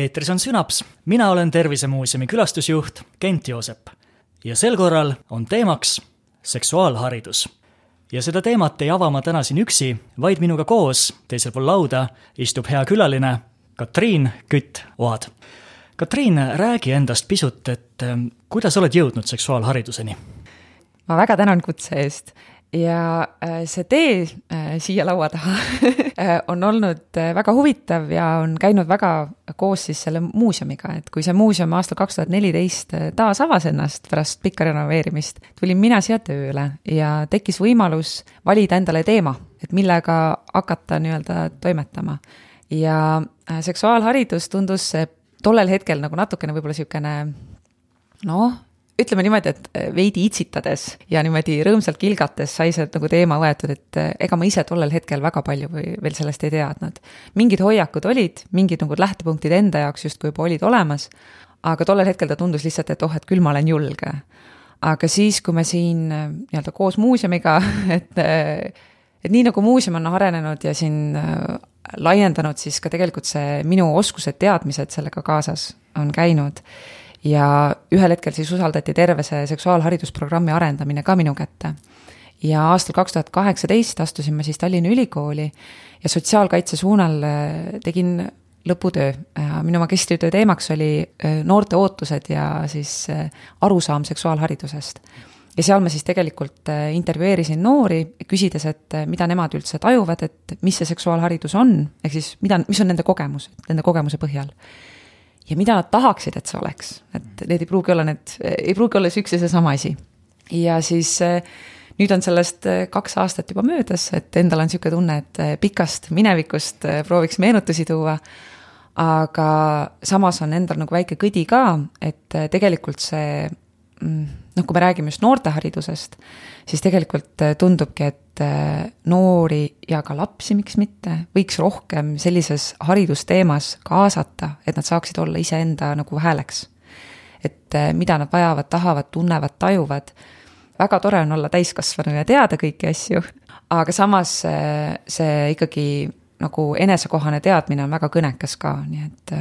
eetris on Sünaps, mina olen Tervisemuuseumi külastusjuht Kent Joosep ja sel korral on teemaks seksuaalharidus. ja seda teemat ei ava ma täna siin üksi, vaid minuga koos teisel pool lauda istub hea külaline Katriin Kütt-Oad. Katriin, räägi endast pisut, et ähm, kuidas oled jõudnud seksuaalhariduseni? ma väga tänan kutse eest ja äh, see tee äh, siia laua taha äh, on olnud väga huvitav ja on käinud väga koos siis selle muuseumiga, et kui see muuseum aastal kaks tuhat neliteist taas avas ennast pärast pikka renoveerimist, tulin mina siia tööle ja tekkis võimalus valida endale teema, et millega hakata nii-öelda toimetama. ja seksuaalharidus tundus tollel hetkel nagu natukene võib-olla niisugune noh, ütleme niimoodi, et äh, veidi itsitades ja niimoodi rõõmsalt kilgates sai see nagu teema võetud, et äh, ega ma ise tollel hetkel väga palju või veel sellest ei teadnud. mingid hoiakud olid, mingid nagu lähtepunktid enda jaoks justkui juba olid olemas, aga tollel hetkel ta tundus lihtsalt, et oh, et küll ma olen julge. aga siis, kui me siin äh, nii-öelda koos muuseumiga, et et nii nagu muuseum on arenenud ja siin laiendanud, siis ka tegelikult see minu oskused, teadmised sellega kaasas on käinud ja ühel hetkel siis usaldati terve see seksuaalharidusprogrammi arendamine ka minu kätte. ja aastal kaks tuhat kaheksateist astusin ma siis Tallinna Ülikooli ja sotsiaalkaitse suunal äh, tegin lõputöö. minu magistritöö teemaks oli äh, noorte ootused ja siis äh, arusaam seksuaalharidusest ja seal ma siis tegelikult intervjueerisin noori, küsides, et mida nemad üldse tajuvad, et mis see seksuaalharidus on, ehk siis mida, mis on nende kogemus, nende kogemuse põhjal ja mida nad tahaksid, et see oleks, et need ei pruugi olla need, ei pruugi olla see üks ja seesama asi. ja siis eh, nüüd on sellest eh, kaks aastat juba möödas, et endal on niisugune tunne, et eh, pikast minevikust prooviks meenutusi tuua. aga samas on endal nagu väike kõdi ka, et tegelikult see mm, noh, kui me räägime just noorteharidusest, siis tegelikult äh, tundubki, et äh, noori ja ka lapsi, miks mitte, võiks rohkem sellises haridusteemas kaasata, et nad saaksid olla iseenda nagu hääleks. et äh, mida nad vajavad, tahavad, tunnevad, tajuvad. väga tore on olla täiskasvanu ja teada kõiki asju, aga samas see ikkagi nagu enesekohane teadmine on väga kõnekas ka, nii et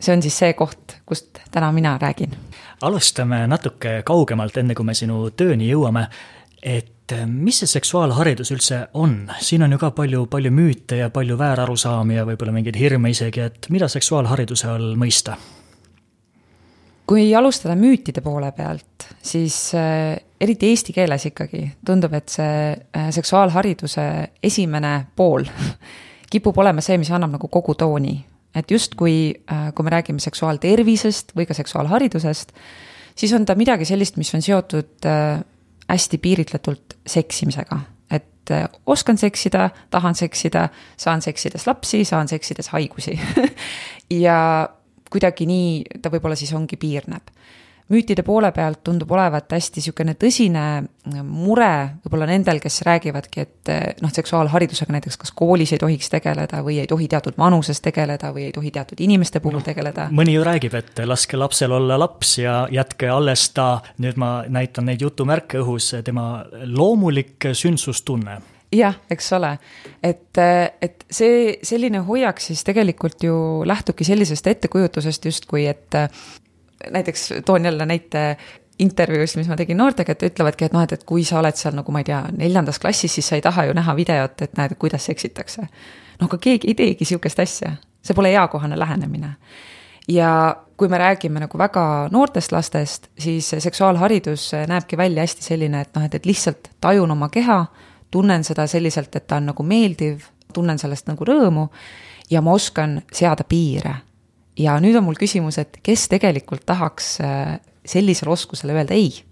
see on siis see koht, kust täna mina räägin. alustame natuke kaugemalt, enne kui me sinu tööni jõuame. et eh, mis see seksuaalharidus üldse on, siin on ju ka palju, palju müüte ja palju väärarusaami ja võib-olla mingeid hirme isegi, et mida seksuaalhariduse all mõista? kui alustada müütide poole pealt, siis äh, eriti eesti keeles ikkagi tundub, et see äh, seksuaalhariduse esimene pool kipub olema see, mis annab nagu kogu tooni et justkui, äh, kui me räägime seksuaaltervisest või ka seksuaalharidusest, siis on ta midagi sellist, mis on seotud äh, hästi piiritletult seksimisega. et äh, oskan seksida, tahan seksida, saan seksides lapsi, saan seksides haigusi ja kuidagi nii ta võib-olla siis ongi piirneb müütide poole pealt tundub olevat hästi niisugune tõsine mure võib-olla nendel, kes räägivadki, et noh, seksuaalharidusega näiteks kas koolis ei tohiks tegeleda või ei tohi teatud vanuses tegeleda või ei tohi teatud inimeste puhul no, tegeleda. mõni ju räägib, et laske lapsel olla laps ja jätke alles ta, nüüd ma näitan neid jutumärke õhus, tema loomulik sündsustunne. Jah, eks ole, et, et see selline hoiak siis tegelikult ju lähtubki sellisest ettekujutusest justkui, et näiteks toon jälle näite intervjuust, mis ma tegin noortega, et ütlevadki, et noh, et, et kui sa oled seal nagu ma ei tea, neljandas klassis, siis sa ei taha ju näha videot, et näed, kuidas seksitakse. no aga keegi ei teegi sihukest asja, see pole eakohane lähenemine. ja kui me räägime nagu väga noortest lastest, siis seksuaalharidus näebki välja hästi selline, et noh, et, et lihtsalt tajun oma keha, tunnen seda selliselt, et ta on nagu meeldiv, tunnen sellest nagu rõõmu ja ma oskan seada piire ja nüüd on mul küsimus, et kes tegelikult tahaks äh, sellisele oskusele öelda ei?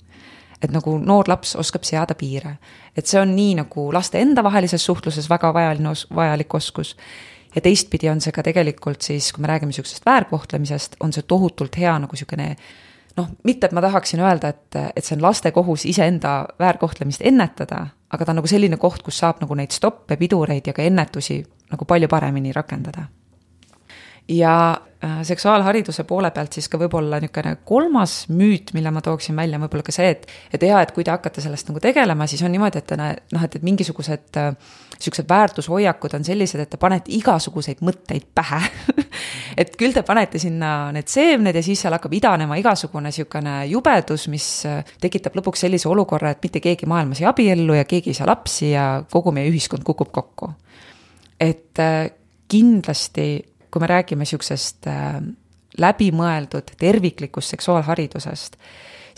et nagu noor laps oskab seada piire. et see on nii nagu laste endavahelises suhtluses väga vajaline os-, vajalik oskus, ja teistpidi on see ka tegelikult siis, kui me räägime niisugusest väärkohtlemisest, on see tohutult hea nagu niisugune noh, mitte et ma tahaksin öelda, et, et see on laste kohus iseenda väärkohtlemist ennetada, aga ta on nagu selline koht, kus saab nagu neid stoppe, pidureid ja ka ennetusi nagu palju paremini rakendada ja äh, seksuaalhariduse poole pealt siis ka võib-olla niisugune kolmas müüt, mille ma tooksin välja, on võib-olla ka see, et et jaa, et kui te hakkate sellest nagu tegelema, siis on niimoodi, et te noh, et, et mingisugused niisugused väärtushoiakud on sellised, et te panete igasuguseid mõtteid pähe et küll te panete sinna need seemned ja siis seal hakkab idanema igasugune niisugune jubedus, mis tekitab lõpuks sellise olukorra, et mitte keegi maailmas ei abiellu ja keegi ei saa lapsi ja kogu meie ühiskond kukub kokku. et kindlasti kui me räägime niisugusest äh, läbimõeldud terviklikust seksuaalharidusest,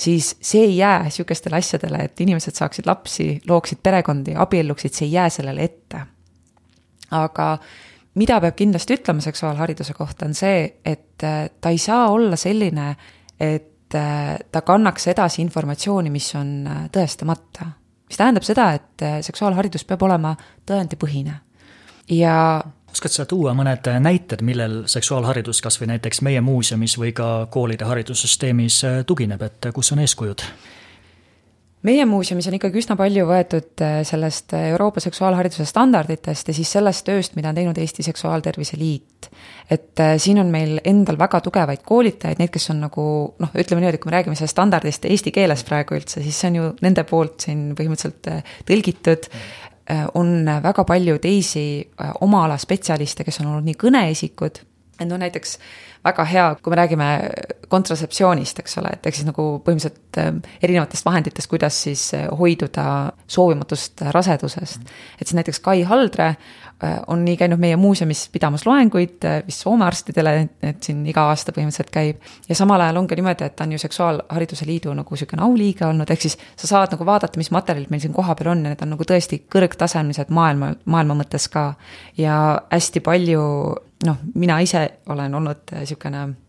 siis see ei jää niisugustele asjadele, et inimesed saaksid lapsi, looksid perekondi, abielluksid, see ei jää sellele ette. aga mida peab kindlasti ütlema seksuaalhariduse kohta, on see, et äh, ta ei saa olla selline, et äh, ta kannaks edasi informatsiooni, mis on tõestamata. mis tähendab seda, et seksuaalharidus peab olema tõendipõhine. ja oskad sa tuua mõned näited, millel seksuaalharidus kas või näiteks meie muuseumis või ka koolide haridussüsteemis äh, tugineb, et kus on eeskujud? meie muuseumis on ikkagi üsna palju võetud äh, sellest Euroopa seksuaalhariduse standarditest ja siis sellest tööst, mida on teinud Eesti Seksuaaltervise Liit. et äh, siin on meil endal väga tugevaid koolitajaid, need, kes on nagu noh, ütleme niimoodi, kui me räägime sellest standardist eesti keeles praegu üldse, siis see on ju nende poolt siin põhimõtteliselt tõlgitud Äh, on väga palju teisi äh, oma ala spetsialiste, kes on olnud nii kõneisikud, et noh, näiteks väga hea, kui me räägime kontratseptsioonist, eks ole, et ehk siis nagu põhimõtteliselt äh, erinevatest vahenditest, kuidas siis hoiduda soovimatust rasedusest. et siis näiteks Kai Haldre Äh, on nii käinud meie muuseumis pidamas loenguid äh, vist Soome arstidele, et siin iga aasta põhimõtteliselt käib. ja samal ajal on ka niimoodi, et ta on ju Seksuaalhariduse Liidu nagu niisugune auliige olnud, ehk siis sa saad nagu vaadata, mis materjalid meil siin kohapeal on ja need on nagu tõesti kõrgtasemelised maailma, maailma mõttes ka. ja hästi palju, noh, mina ise olen olnud Äh,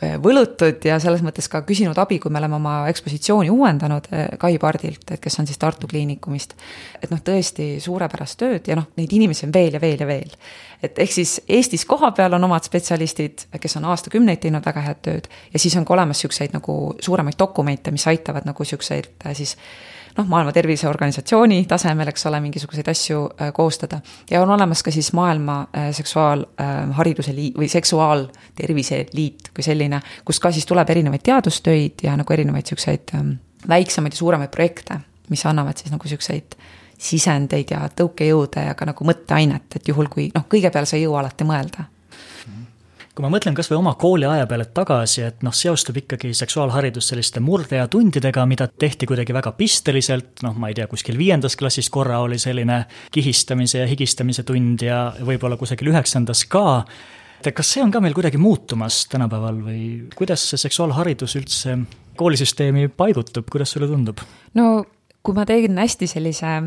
võlutud ja selles mõttes ka küsinud abi, kui me oleme oma ekspositsiooni uuendanud äh, Kai Pardilt, et kes on siis Tartu Kliinikumist. et noh, tõesti suurepärast tööd ja noh, neid inimesi on veel ja veel ja veel. et ehk siis Eestis kohapeal on omad spetsialistid, kes on aastakümneid teinud väga head tööd ja siis on ka olemas niisuguseid nagu suuremaid dokumente, mis aitavad nagu niisuguseid äh, siis noh, Maailma Terviseorganisatsiooni tasemel, eks ole, mingisuguseid asju äh, koostada. ja on olemas ka siis Maailma äh, Seksuaalhariduse äh, Liit või Seksuaaltervise Liit kui selline, kust ka siis tuleb erinevaid teadustöid ja nagu erinevaid siukseid ähm, väiksemaid ja suuremaid projekte, mis annavad siis nagu siukseid sisendeid ja tõukejõude ja ka nagu mõtteainet, et juhul, kui noh, kõige peale sa ei jõua alati mõelda kui ma mõtlen kas või oma kooliaja peale tagasi, et noh, seostub ikkagi seksuaalharidus selliste murdeaja tundidega, mida tehti kuidagi väga pisteliselt, noh, ma ei tea, kuskil viiendas klassis korra oli selline kihistamise ja higistamise tund ja võib-olla kusagil üheksandas ka. et kas see on ka meil kuidagi muutumas tänapäeval või kuidas see seksuaalharidus üldse koolisüsteemi paigutub, kuidas sulle tundub? no kui ma teen hästi sellise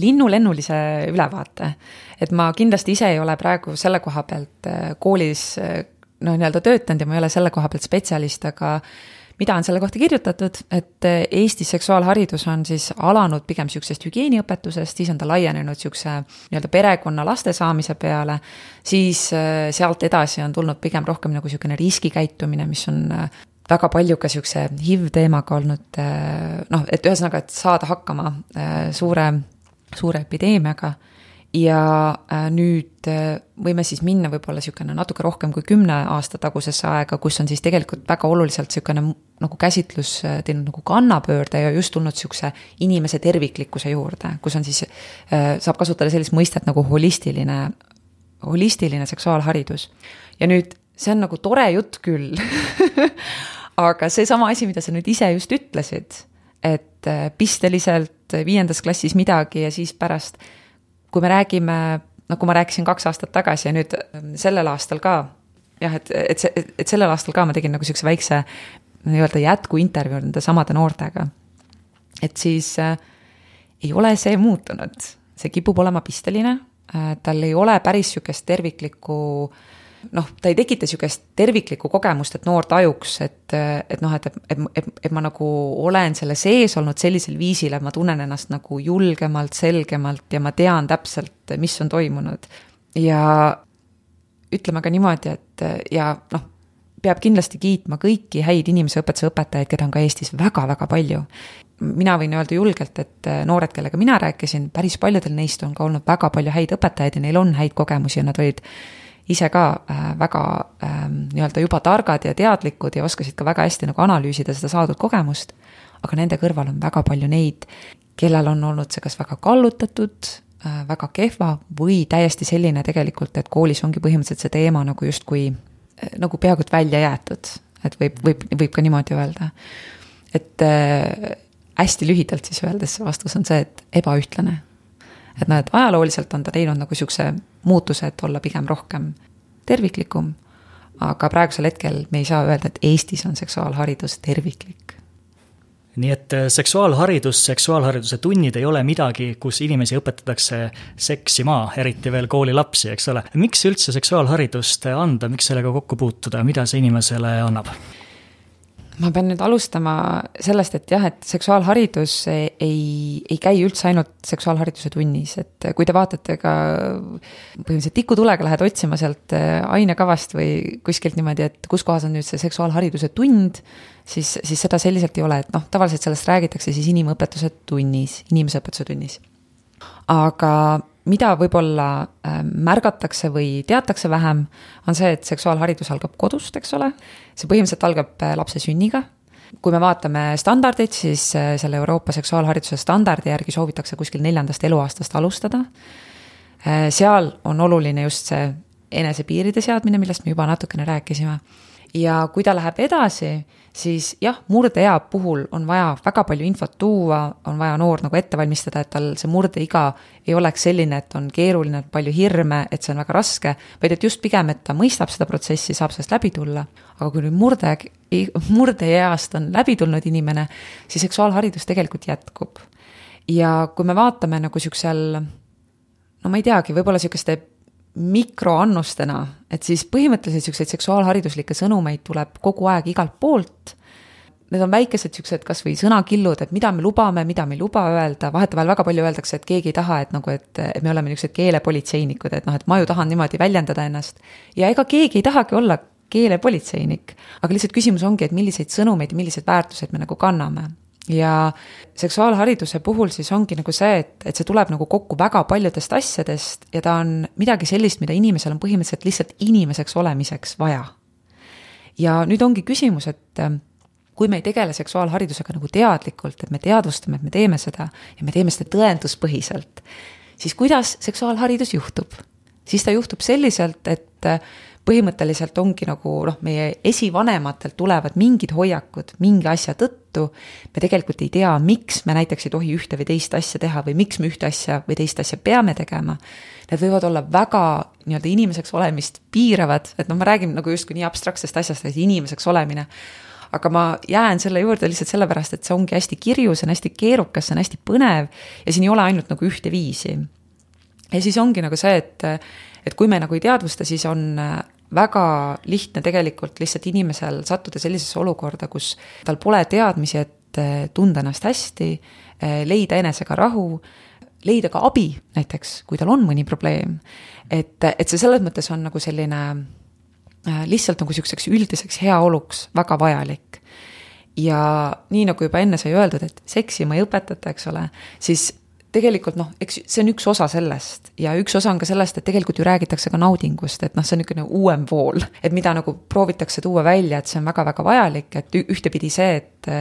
linnulennulise ülevaate. et ma kindlasti ise ei ole praegu selle koha pealt äh, koolis noh, nii-öelda töötanud ja ma ei ole selle koha pealt spetsialist, aga mida on selle kohta kirjutatud, et äh, Eestis seksuaalharidus on siis alanud pigem niisugusest hügieeniõpetusest, siis on ta laienenud niisuguse nii-öelda perekonna laste saamise peale, siis sealt edasi on tulnud pigem rohkem nagu niisugune riskikäitumine, mis on väga palju ka niisuguse HIV teemaga olnud noh, et ühesõnaga, et saada hakkama suure suure epideemiaga ja äh, nüüd äh, võime siis minna võib-olla niisugune natuke rohkem kui kümne aasta tagusesse aega, kus on siis tegelikult väga oluliselt niisugune nagu käsitlus äh, teinud nagu kannapöörde ja just tulnud niisuguse inimese terviklikkuse juurde, kus on siis, saab kasutada sellist mõistet nagu holistiline, holistiline seksuaalharidus. ja nüüd see on nagu tore jutt küll aga seesama asi, mida sa nüüd ise just ütlesid et pisteliselt viiendas klassis midagi ja siis pärast, kui me räägime, nagu ma rääkisin kaks aastat tagasi ja nüüd ähm, sellel aastal ka, jah, et, et see, et sellel aastal ka ma tegin nagu niisuguse väikse nii-öelda jätkuintervjuu nende samade noortega. et siis äh, ei ole see muutunud, see kipub olema pisteline tal ei ole päris niisugust terviklikku äh, noh, ta ei tekita niisugust terviklikku kogemust, et noor tajuks, et, et noh, et, et, et, et ma nagu olen selle sees olnud sellisel viisil, et ma tunnen ennast nagu julgemalt, selgemalt ja ma tean täpselt, mis on toimunud. ja ütleme ka niimoodi, et ja noh, peab kindlasti kiitma kõiki häid inimese õpetuse õpetajaid, keda on ka Eestis väga-väga palju. mina võin öelda julgelt, et noored, kellega mina rääkisin, päris paljudel neist on ka olnud väga palju häid õpetajaid ja neil on häid kogemusi ja nad olid ise ka äh, väga äh, nii-öelda juba targad ja teadlikud ja oskasid ka väga hästi nagu analüüsida seda saadud kogemust, aga nende kõrval on väga palju neid, kellel on olnud see kas väga kallutatud äh,, väga kehva või täiesti selline tegelikult, et koolis ongi põhimõtteliselt see teema nagu justkui äh, nagu peaaegu et välja jäetud, et võib, võib, võib ka niimoodi öelda. et äh, hästi lühidalt siis öeldes vastus on see, et ebaühtlane. et noh, et ajalooliselt on ta teinud nagu sihukese muutuse, et olla pigem rohkem terviklikum. aga praegusel hetkel me ei saa öelda, et Eestis on seksuaalharidus terviklik nii et äh, seksuaalharidus, seksuaalhariduse tunnid ei ole midagi, kus inimesi õpetatakse seksima, eriti veel koolilapsi, eks ole. miks üldse seksuaalharidust anda, miks sellega kokku puutuda, mida see inimesele annab? Ma pean nüüd alustama sellest, et jah, et seksuaalharidus ei, ei käi üldse ainult seksuaalhariduse tunnis, et kui te vaatate ka põhimõtteliselt tikutulega lähed otsima sealt äh, ainekavast või kuskilt niimoodi, et kus kohas on nüüd see seksuaalhariduse tund, siis, siis seda selliselt ei ole, et noh, tavaliselt sellest räägitakse siis inimõpetuse tunnis, inimeseõpetuse tunnis. aga mida võib-olla äh, märgatakse või teatakse vähem, on see, et seksuaalharidus algab kodust, eks ole. see põhimõtteliselt algab äh, lapse sünniga. kui me vaatame standardeid, siis äh, selle Euroopa seksuaalhariduse standardi järgi soovitakse kuskil neljandast eluaastast alustada. seal on oluline just see enesepiiride seadmine, millest me juba natukene rääkisime. Ja kui ta läheb edasi siis jah, murdeea puhul on vaja väga palju infot tuua, on vaja noor nagu ette valmistada, et tal see murdeiga ei oleks selline, et on keeruline, palju hirme, et see on väga raske, vaid et just pigem, et ta mõistab seda protsessi, saab sellest läbi tulla. aga kui nüüd murde, murdeeast on läbi tulnud inimene, siis seksuaalharidus tegelikult jätkub. ja kui me vaatame nagu siuksel, no ma ei teagi, võib-olla sihukeste mikroannustena, et siis põhimõtteliselt niisuguseid seksuaalhariduslikke sõnumeid tuleb kogu aeg igalt poolt. Need on väikesed niisugused kasvõi sõnakillud, et mida me lubame, mida me ei luba öelda, vahetevahel väga palju öeldakse, et keegi ei taha, et nagu, et, et me oleme niisugused keelepolitseinikud, et noh, et ma ju tahan niimoodi väljendada ennast. ja ega keegi ei tahagi olla keelepolitseinik, aga lihtsalt küsimus ongi, et milliseid sõnumeid ja milliseid väärtuseid me nagu kanname ja seksuaalhariduse puhul siis ongi nagu see, et, et see tuleb nagu kokku väga paljudest asjadest ja ta on midagi sellist, mida inimesel on põhimõtteliselt lihtsalt inimeseks olemiseks vaja. ja nüüd ongi küsimus, et äh, kui me ei tegele seksuaalharidusega nagu teadlikult, et me teadvustame, et me teeme seda ja me teeme seda tõenduspõhiselt, siis kuidas seksuaalharidus juhtub? siis ta juhtub selliselt, et põhimõtteliselt ongi nagu noh, meie esivanematelt tulevad mingid hoiakud mingi asja tõttu. me tegelikult ei tea, miks me näiteks ei tohi ühte või teist asja teha või miks me ühte asja või teist asja peame tegema. Need võivad olla väga nii-öelda inimeseks olemist piiravad, et noh, ma räägin nagu justkui nii abstraktsest asjast, et inimeseks olemine aga ma jään selle juurde lihtsalt sellepärast, et see ongi hästi kirju, see on hästi keerukas, see on hästi põnev ja siin ei ole ainult nagu ühte viisi. ja siis ongi nagu see, et, et kui me nagu ei teadvusta, siis on väga lihtne tegelikult lihtsalt inimesel sattuda sellisesse olukorda, kus tal pole teadmisi, et eh, tunda ennast hästi, eh, leida enesega rahu, leida ka abi näiteks, kui tal on mõni probleem. et, et see selles mõttes on nagu selline eh, lihtsalt nagu sihukeseks üldiseks heaoluks väga vajalik. ja nii nagu juba enne sai öeldud, et seksima ei õpetata, eks ole, siis tegelikult noh, eks see on üks osa sellest ja üks osa on ka sellest, et tegelikult ju räägitakse ka naudingust, et noh, see on niisugune uuem pool, et mida nagu proovitakse tuua välja, et see on väga-väga vajalik, et ühtepidi see, et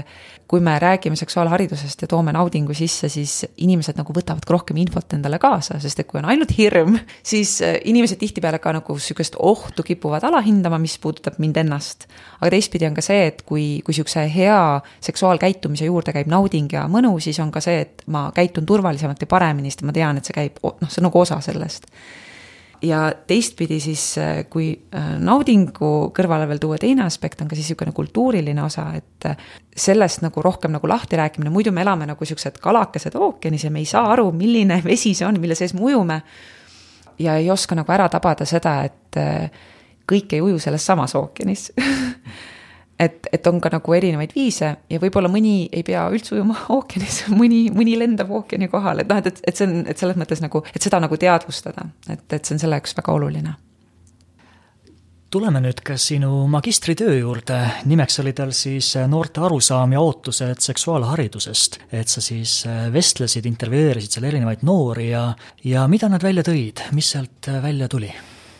kui me räägime seksuaalharidusest ja toome naudingu sisse, siis inimesed nagu võtavad ka rohkem infot endale kaasa, sest et kui on ainult hirm, siis inimesed tihtipeale ka nagu sihukest ohtu kipuvad alahindama, mis puudutab mind ennast. aga teistpidi on ka see, et kui, kui sihukese hea seksuaalkäitumise juurde käib nauding ja mõnu, siis on ka see, et ma käitun turvaliselt turvalisemalt ja paremini, sest ma tean, et see käib, noh, see on nagu osa sellest. ja teistpidi siis, äh, kui äh, naudingu kõrvale veel tuua teine aspekt, on ka siis niisugune kultuuriline osa, et äh, sellest nagu rohkem nagu lahti rääkimine, muidu me elame nagu niisugused kalakesed ookeanis ja me ei saa aru, milline vesi see on, mille sees me ujume. ja ei oska nagu ära tabada seda, et kõik ei uju selles samas ookeanis et, et on ka nagu erinevaid viise ja võib-olla mõni ei pea üldse ujuma ookeanis, mõni, mõni lendab ookeani kohal, et noh, et, et, see on, et selles mõttes nagu, et seda nagu teadvustada, et, et see on selle jaoks väga oluline tuleme nüüd ka sinu magistritöö juurde, nimeks oli tal siis noorte arusaam ja ootused seksuaalharidusest. et sa siis vestlesid, intervjueerisid seal erinevaid noori ja, ja mida nad välja tõid, mis sealt välja tuli?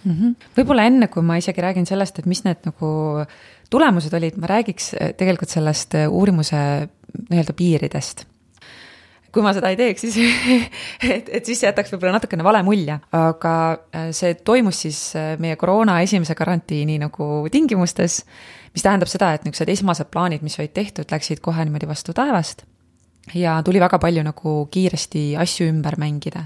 Mm -hmm.. võib-olla enne, kui ma isegi räägin sellest, et mis need nagu tulemused olid, ma räägiks äh, tegelikult sellest äh, uurimuse nii-öelda piiridest. Kui ma seda ei teeks, siis et, et siis jätaks võib-olla natukene vale mulje, aga äh, see toimus siis meie koroona esimese karantiini nagu tingimustes, mis tähendab seda, et niisugused esmased plaanid, mis olid tehtud, läksid kohe niimoodi vastu taevast ja tuli väga palju nagu kiiresti asju ümber mängida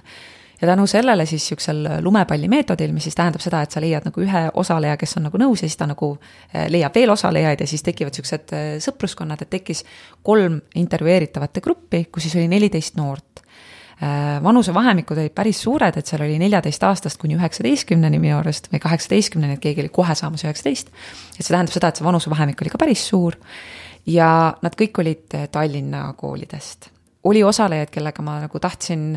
ja tänu sellele siis niisugusel lumepallimeetodil, mis siis tähendab seda, et sa leiad nagu ühe osaleja, kes on nagu nõus ja siis ta nagu eh, leiab veel osalejaid ja siis tekivad niisugused eh, sõpruskonnad, et tekkis kolm intervjueeritavate gruppi, kus siis oli neliteist noort eh, vanusevahemikud olid päris suured, et seal oli neljateist aastast kuni üheksateistkümneni minu arust või kaheksateistkümneni, et keegi oli kohe saamas üheksateist. et see tähendab seda, et see vanusevahemik oli ka päris suur ja nad kõik olid Tallinna koolidest. oli osalejaid, kellega ma nagu tahtsin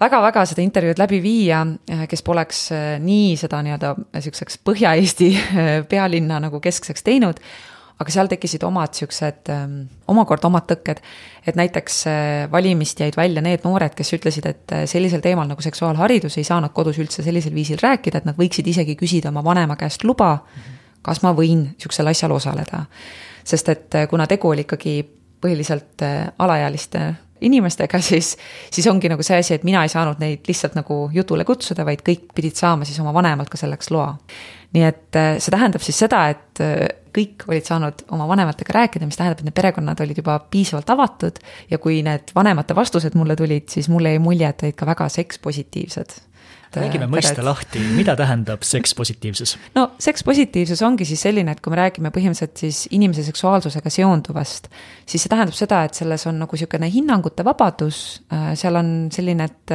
väga-väga seda intervjuud läbi viia, eh, kes poleks eh, nii seda nii-öelda niisuguseks Põhja-Eesti eh, pealinna nagu keskseks teinud, aga seal tekkisid omad niisugused, omakorda omad tõkked, et näiteks valimist jäid välja need noored, kes ütlesid, et sellisel teemal nagu seksuaalharidus ei saa nad kodus üldse sellisel viisil rääkida, et nad võiksid isegi küsida oma vanema käest luba, kas ma võin niisugusel asjal osaleda. sest et kuna tegu oli ikkagi põhiliselt alaealiste inimestega, siis, siis ongi nagu see asi, et mina ei saanud neid lihtsalt nagu jutule kutsuda, vaid kõik pidid saama siis oma vanemalt ka selleks loa. nii et äh, see tähendab siis seda, et äh, kõik olid saanud oma vanematega rääkida, mis tähendab, et need perekonnad olid juba piisavalt avatud ja kui need vanemate vastused mulle tulid, siis mulle jäi mulje, et olid ka väga sekspositiivsed räägime mõiste lahti, mida tähendab sekspositiivsus? no sekspositiivsus ongi siis selline, et kui me räägime põhimõtteliselt siis inimese seksuaalsusega seonduvast, siis see tähendab seda, et selles on nagu niisugune hinnangute vabadus, äh, seal on selline, et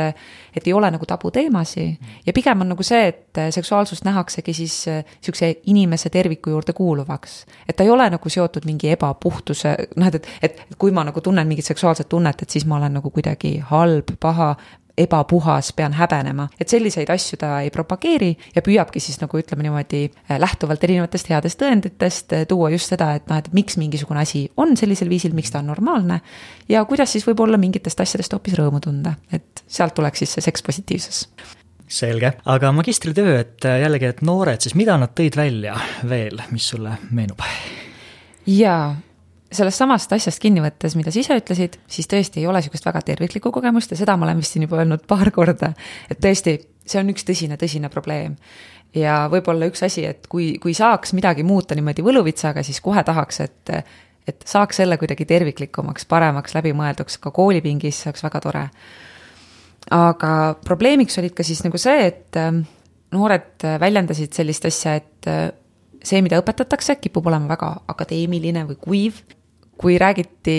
et ei ole nagu tabuteemasid ja pigem on nagu see, et seksuaalsust nähaksegi siis niisuguse äh, inimese terviku juurde kuuluvaks. et ta ei ole nagu seotud mingi ebapuhtuse, noh, et, et, et kui ma nagu tunnen mingit seksuaalset tunnet, et siis ma olen nagu kuidagi halb, paha ebapuhas, pean häbenema. et selliseid asju ta ei propageeri ja püüabki siis nagu ütleme niimoodi äh, lähtuvalt erinevatest headest tõenditest äh, tuua just seda, et noh, et miks mingisugune asi on sellisel viisil, miks ta on normaalne. ja kuidas siis võib-olla mingitest asjadest hoopis rõõmu tunda, et sealt tuleks siis see sekspositiivsus selge, aga magistritöö, et äh, jällegi, et noored siis, mida nad tõid välja veel, mis sulle meenub? jaa, sellest samast asjast kinni võttes, mida sa ise ütlesid, siis tõesti ei ole niisugust väga terviklikku kogemust ja seda ma olen vist siin juba öelnud paar korda. et tõesti, see on üks tõsine, tõsine probleem. ja võib-olla üks asi, et kui, kui saaks midagi muuta niimoodi võluvitsaga, siis kohe tahaks, et, et saaks selle kuidagi terviklikumaks, paremaks, läbimõelduks ka koolipingis, see oleks väga tore. aga probleemiks olid ka siis nagu see, et ähm, noored väljendasid sellist asja, et äh, see, mida õpetatakse, kipub olema väga akadeemiline või kuiv kui räägiti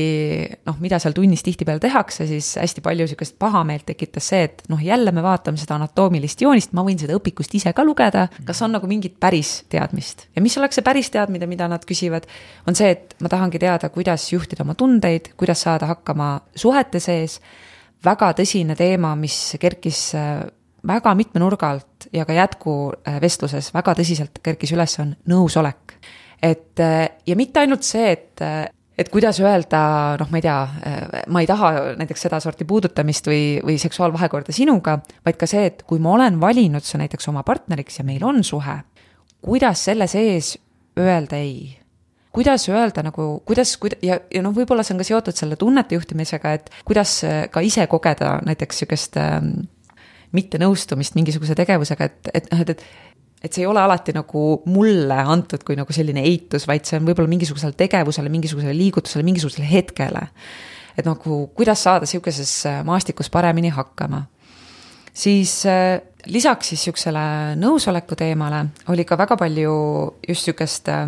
noh, mida seal tunnis tihtipeale tehakse, siis hästi palju sihukest pahameelt tekitas see, et noh, jälle me vaatame seda anatoomilist joonist, ma võin seda õpikust ise ka lugeda, kas on nagu mingit päris teadmist. ja mis oleks see päris teadmine, mida nad küsivad, on see, et ma tahangi teada, kuidas juhtida oma tundeid, kuidas saada hakkama suhete sees, väga tõsine teema, mis kerkis äh, väga mitme nurga alt ja ka jätkuvestluses väga tõsiselt kerkis üles, on nõusolek. Et äh, ja mitte ainult see, et äh, et kuidas öelda, noh, ma ei tea, ma ei taha näiteks sedasorti puudutamist või, või seksuaalvahekorda sinuga, vaid ka see, et kui ma olen valinud su näiteks oma partneriks ja meil on suhe, kuidas selle sees öelda ei? kuidas öelda nagu, kuidas, kuida- ja, ja noh, võib-olla see on ka seotud selle tunnete juhtimisega, et kuidas ka ise kogeda näiteks sihukest ähm, mittenõustumist mingisuguse tegevusega, et, et noh, et, et et see ei ole alati nagu mulle antud kui nagu selline eitus, vaid see on võib-olla mingisugusele tegevusele, mingisugusele liigutusele, mingisugusele hetkele. et nagu, kuidas saada sihukeses äh, maastikus paremini hakkama. siis äh, lisaks siis sihukesele nõusoleku teemale oli ka väga palju just sihukest äh,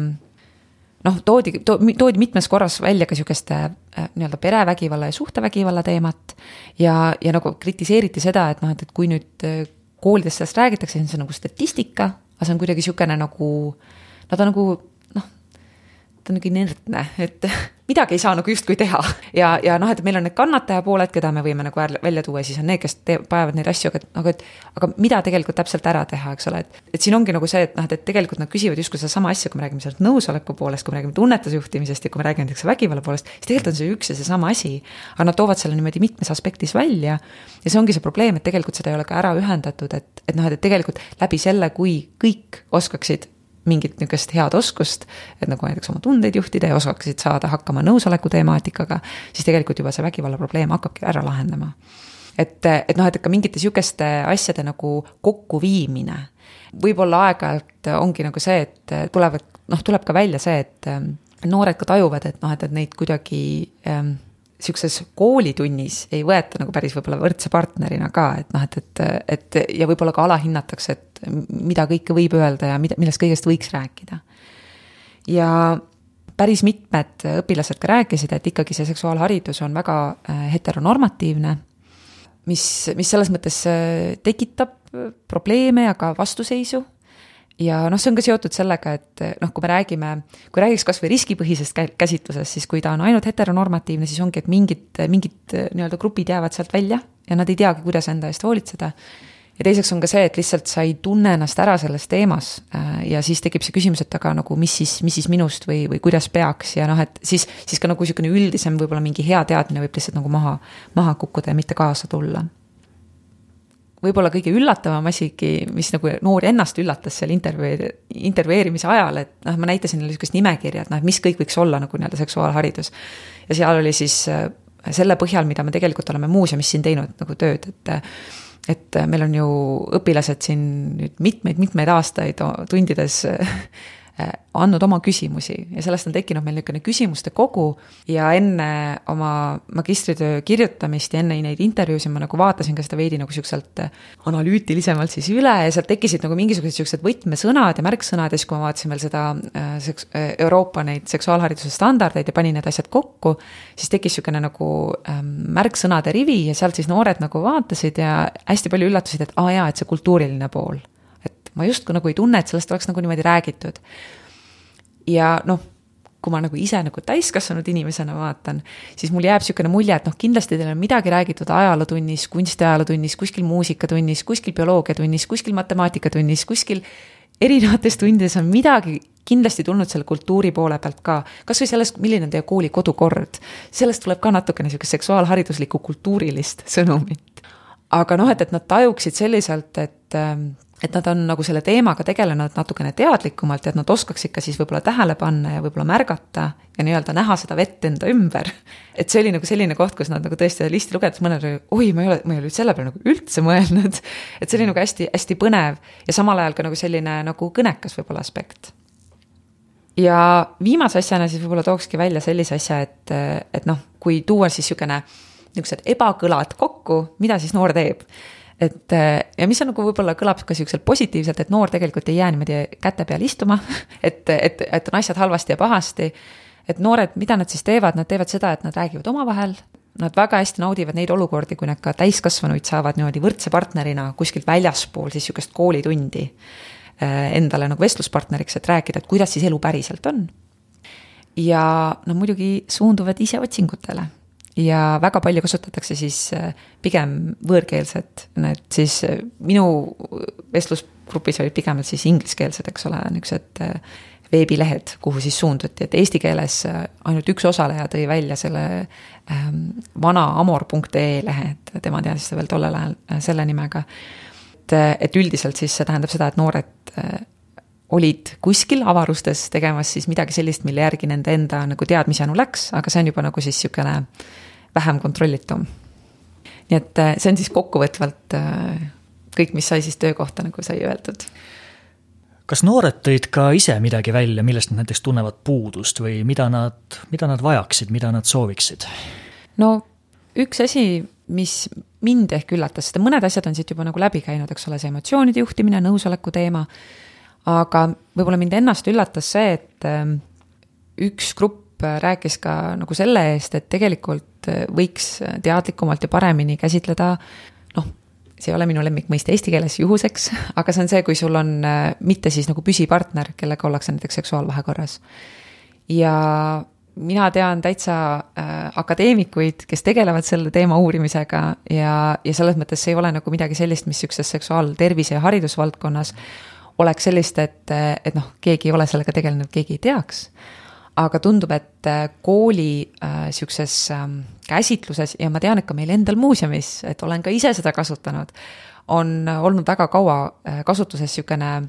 noh, toodi to,, toodi mitmes korras välja ka sihukest äh, nii-öelda perevägivalla ja suhtevägivalla teemat. ja, ja nagu kritiseeriti seda, et noh, et, et kui nüüd koolides sellest räägitakse, siis on see nagu statistika, aga see on kuidagi niisugune nagu, nad on nagu ta on nagu inertne, et midagi ei saa nagu justkui teha. ja, ja noh, et meil on need kannataja pooled, keda me võime nagu välja tuua siis on need, kes teevad, paevad neid asju, aga, aga et. aga mida tegelikult täpselt ära teha, eks ole, et, et siin ongi nagu see, et noh, et tegelikult nad küsivad justkui sedasama asja, kui me räägime sellest nõusoleku poolest, kui me räägime tunnetusjuhtimisest ja kui me räägime näiteks vägivalla poolest. siis tegelikult on see üks ja seesama asi, aga nad toovad selle niimoodi mitmes aspektis välja. ja see ongi see probleem, et tegelikult seda ei ole ka ära ühendatud, et, et noh, et tegelikult läbi selle, kui kõik oskaksid mingit niisugust head oskust, et nagu näiteks oma tundeid juhtida ja oskaksid saada hakkama nõusoleku temaatikaga, siis tegelikult juba see vägivalla probleem hakkabki ära lahendama. et, et noh, et ka mingite sihukeste asjade nagu kokkuviimine, võib-olla aeg-ajalt ongi nagu see, et tulevad, noh, tuleb ka välja see, et noored ka tajuvad, et noh, et, et neid kuidagi ähm, sihukeses koolitunnis ei võeta nagu päris võib-olla võrdse partnerina ka, et noh, et, et, et ja võib-olla ka alahinnatakse, et mida kõike võib öelda ja mida, millest kõigest võiks rääkida. ja päris mitmed õpilased ka rääkisid, et ikkagi see seksuaalharidus on väga äh, heteronormatiivne, mis, mis selles mõttes äh, tekitab probleeme ja ka vastuseisu ja noh, see on ka seotud sellega, et noh, kui me räägime, kui räägiks kasvõi riskipõhisest käsitlusest, siis kui ta on ainult heteronormatiivne, siis ongi, et mingid, mingid nii-öelda grupid jäävad sealt välja ja nad ei teagi, kuidas enda eest hoolitseda. ja teiseks on ka see, et lihtsalt sa ei tunne ennast ära selles teemas äh, ja siis tekib see küsimus, et aga nagu mis siis, mis siis minust või, või kuidas peaks ja noh, et siis, siis ka nagu niisugune üldisem võib-olla mingi hea teadmine võib lihtsalt nagu maha, maha kukkuda ja mitte kaasa tulla võib-olla kõige üllatavam asigi, mis nagu noori ennast üllatas seal intervjuu, intervjueerimise ajal, et noh, ma näitasin neile sihukest nimekirja, et noh, et mis kõik võiks olla nagu nii-öelda seksuaalharidus. ja seal oli siis äh, selle põhjal, mida me tegelikult oleme muuseumis siin teinud nagu tööd, et et meil on ju õpilased siin nüüd mitmeid-mitmeid aastaid tundides andnud oma küsimusi. Ja sellest on tekkinud meil niisugune küsimuste kogu. Ja enne oma magistritöö kirjutamist ja enne neid intervjuusid ma nagu vaatasin ka seda veidi nagu siukselt äh, analüütilisemalt siis üle. Ja sealt tekkisid nagu mingisugused siuksed võtmesõnad ja märksõnad. Ja siis, kui ma vaatasin veel seda äh, seks-, Euroopa neid seksuaalhariduse standardeid ja panin need asjad kokku, siis tekkis niisugune nagu ähm, märksõnade rivi. Ja sealt siis noored nagu vaatasid ja hästi palju üllatusid, et aa ah, jaa, et see kultuuriline pool ma justkui nagu ei tunne, et sellest oleks nagu niimoodi räägitud. ja noh, kui ma nagu ise nagu täiskasvanud inimesena vaatan, siis mul jääb niisugune mulje, et noh, kindlasti teil on midagi räägitud ajalootunnis, kunstiajalootunnis, kuskil muusikatunnis, kuskil bioloogiatunnis, kuskil matemaatikatunnis, kuskil erinevates tundides on midagi kindlasti tulnud selle kultuuri poole pealt ka, kasvõi sellest, milline on teie kooli kodukord. sellest tuleb ka natukene niisugust seksuaalhariduslikku kultuurilist sõnumit. aga noh, et, et nad tajuksid selliselt, et ähm, et nad on nagu selle teemaga tegelenud natukene teadlikumalt ja et nad oskaksid ka siis võib-olla tähele panna ja võib-olla märgata ja nii-öelda näha seda vett enda ümber. et see oli nagu selline koht, kus nad nagu tõesti listi lugedes mõned olid, oi, ma ei ole, ma ei ole selle peale nagu üldse mõelnud. et see oli nagu hästi-hästi põnev ja samal ajal ka nagu selline nagu kõnekas võib-olla aspekt. ja viimase asjana siis võib-olla tookski välja sellise asja, et, et noh, kui tuua siis niisugune, niisugused ebakõlad kokku, mida siis noor teeb et ja mis on nagu võib-olla kõlab ka siukselt positiivselt, et noor tegelikult ei jää niimoodi käte peal istuma, et, et, et on asjad halvasti ja pahasti. et noored, mida nad siis teevad, nad teevad seda, et nad räägivad omavahel, nad väga hästi naudivad neid olukordi, kui nad ka täiskasvanuid saavad niimoodi võrdse partnerina kuskilt väljaspool siis sihukest koolitundi äh, endale nagu vestluspartneriks, et rääkida, et kuidas siis elu päriselt on. ja no muidugi suunduvad ise otsingutele ja väga palju kasutatakse siis äh, pigem võõrkeelset, need siis äh, minu vestlusgrupis olid pigem siis ingliskeelsed, eks ole, niisugused äh, veebilehed, kuhu siis suunduti, et eesti keeles ainult üks osaleja tõi välja selle ähm, vana amor.ee lehe, et tema teadis seda veel tollel ajal selle nimega. et, et üldiselt siis see tähendab seda, et noored olid kuskil avarustes tegemas siis midagi sellist, mille järgi nende enda nagu teadmisjanu läks, aga see on juba nagu siis niisugune vähem kontrollitum. nii et äh, see on siis kokkuvõtvalt äh, kõik, mis sai siis töökohta, nagu sai öeldud. kas noored tõid ka ise midagi välja, millest nad näiteks tunnevad puudust või mida nad, mida nad vajaksid, mida nad sooviksid? no üks asi, mis mind ehk üllatas, sest mõned asjad on siit juba nagu läbi käinud, eks ole, see emotsioonide juhtimine, nõusoleku teema aga võib-olla mind ennast üllatas see, et ähm, üks grupp rääkis ka nagu selle eest, et tegelikult äh, võiks teadlikumalt ja paremini käsitleda noh, see ei ole minu lemmikmõiste eesti keeles juhuseks, aga see on see, kui sul on äh, mitte siis nagu püsipartner, kellega ollakse näiteks seksuaalvahekorras. ja mina tean täitsa äh, akadeemikuid, kes tegelevad selle teema uurimisega ja, ja selles mõttes see ei ole nagu midagi sellist, mis sihukeses seksuaaltervise ja haridusvaldkonnas oleks sellist, et, et noh, keegi ei ole sellega tegelenud, keegi ei teaks. aga tundub, et äh, kooli äh, sihukeses äh, käsitluses ja ma tean, et ka meil endal muuseumis, et olen ka ise seda kasutanud, on olnud väga kaua äh, kasutuses sihukene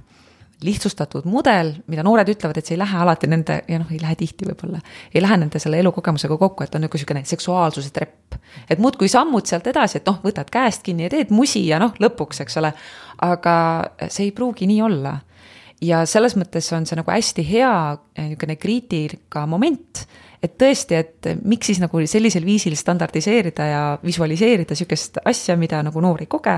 lihtsustatud mudel, mida noored ütlevad, et see ei lähe alati nende ja noh, ei lähe tihti võib-olla, ei lähe nende selle elukogemusega kokku, et on nagu niisugune seksuaalsuse trepp. et muudkui sammud sealt edasi, et noh, võtad käest kinni ja teed musi ja noh, lõpuks, eks ole. Aga see ei pruugi nii olla. ja selles mõttes on see nagu hästi hea eh, niisugune kriitika moment et tõesti, et miks siis nagu sellisel viisil standardiseerida ja visualiseerida sihukest asja, mida nagu noor ei koge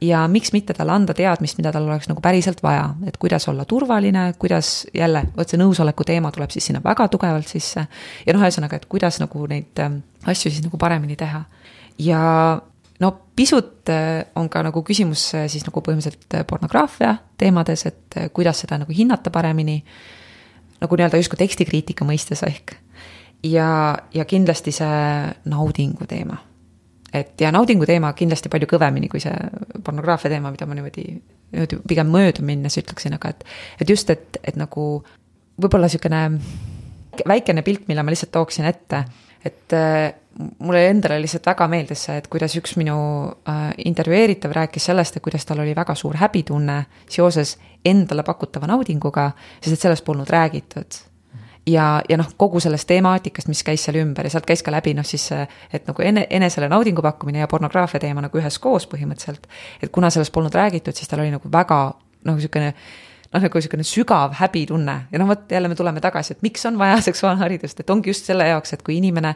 ja miks mitte talle anda teadmist, mida tal oleks nagu päriselt vaja, et kuidas olla turvaline, kuidas jälle, vot see nõusoleku teema tuleb siis sinna väga tugevalt sisse. ja noh, ühesõnaga, et kuidas nagu neid ähm, asju siis nagu paremini teha. ja no pisut äh, on ka nagu küsimus äh, siis nagu põhimõtteliselt äh, pornograafia teemades, et kuidas seda nagu hinnata paremini. nagu nii-öelda justkui tekstikriitika mõistes ehk. ja, ja kindlasti see naudingu teema et ja naudingu teema kindlasti palju kõvemini kui see pornograafia teema, mida ma niimoodi, niimoodi pigem mööda minnes ütleksin, aga et, et just, et, et nagu võib-olla niisugune väikene pilt, mille ma lihtsalt tooksin ette, et mulle endale lihtsalt väga meeldis see, et kuidas üks minu äh, intervjueeritav rääkis sellest, et kuidas tal oli väga suur häbitunne seoses endale pakutava naudinguga, sest et sellest polnud räägitud ja, ja noh, kogu sellest temaatikast, mis käis seal ümber ja sealt käis ka läbi noh, siis et nagu ene, enesele naudingu pakkumine ja pornograafia teema nagu üheskoos põhimõtteliselt. et kuna sellest polnud räägitud, siis tal oli nagu väga noh, niisugune noh, nagu niisugune sügav häbitunne ja noh, vot jälle me tuleme tagasi, et miks on vaja seksuaalharidust, et ongi just selle jaoks, et kui inimene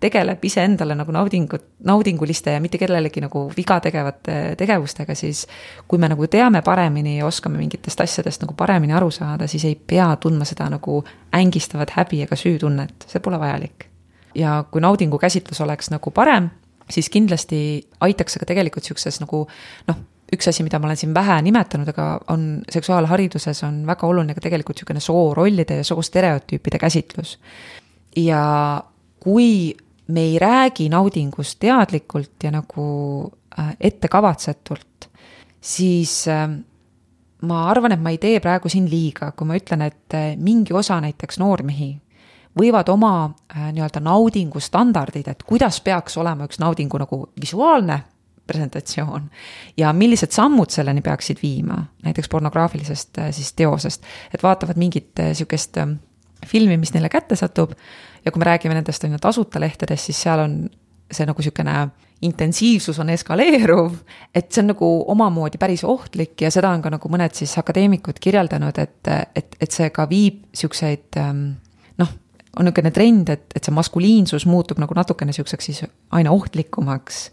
tegeleb iseendale nagu naudingut, naudinguliste ja mitte kellelegi nagu viga tegevate tegevustega, siis kui me nagu teame paremini ja oskame mingitest asjadest nagu paremini aru saada, siis ei pea tundma seda nagu ängistavat häbi ega süütunnet, see pole vajalik. ja kui naudingu käsitlus oleks nagu parem, siis kindlasti aitaks see ka tegelikult niisuguses nagu noh, üks asi, mida ma olen siin vähe nimetanud, aga on seksuaalhariduses on väga oluline ka tegelikult niisugune soorollide ja soostereotüüpide käsitlus. ja kui me ei räägi naudingust teadlikult ja nagu äh, ettekavatsetult, siis äh, ma arvan, et ma ei tee praegu siin liiga, kui ma ütlen, et äh, mingi osa näiteks noormehi võivad oma nii-öelda naudingu standardid, et kuidas peaks olema üks naudingu nagu visuaalne presentatsioon ja millised sammud selleni peaksid viima, näiteks pornograafilisest siis teosest, et vaatavad mingit sihukest filmi, mis neile kätte satub ja kui me räägime nendest on ju tasuta lehtedest, siis seal on see nagu niisugune intensiivsus on eskaleeruv, et see on nagu omamoodi päris ohtlik ja seda on ka nagu mõned siis akadeemikud kirjeldanud, et, et, et see ka viib niisuguseid ähm, noh, on niisugune trend, et, et see maskuliinsus muutub nagu natukene niisuguseks siis aina ohtlikumaks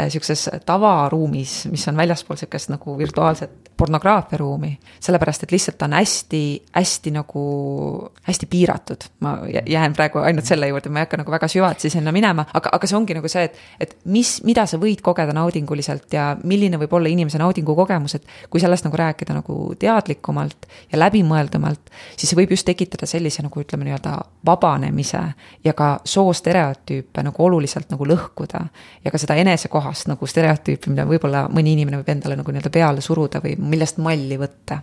niisuguses tavaruumis, mis on väljaspool niisugust nagu virtuaalset pornograafia ruumi, sellepärast et lihtsalt ta on hästi, hästi nagu, hästi piiratud. ma jään praegu ainult selle juurde, ma ei hakka nagu väga süvitsi sinna minema, aga, aga see ongi nagu see, et, et mis, mida sa võid kogeda naudinguliselt ja milline võib olla inimese naudingukogemus, et kui sellest nagu rääkida nagu teadlikumalt ja läbimõeldumalt, siis see võib just tekitada sellise nagu ütleme nii-öelda vabanemise ja ka soostereotüüpe nagu oluliselt nagu lõhkuda ja ka seda enesekohast nagu stereotüüpi, mida võib-olla mõni inimene võib endale nagu nii-öelda peale suruda või millest malli võtta.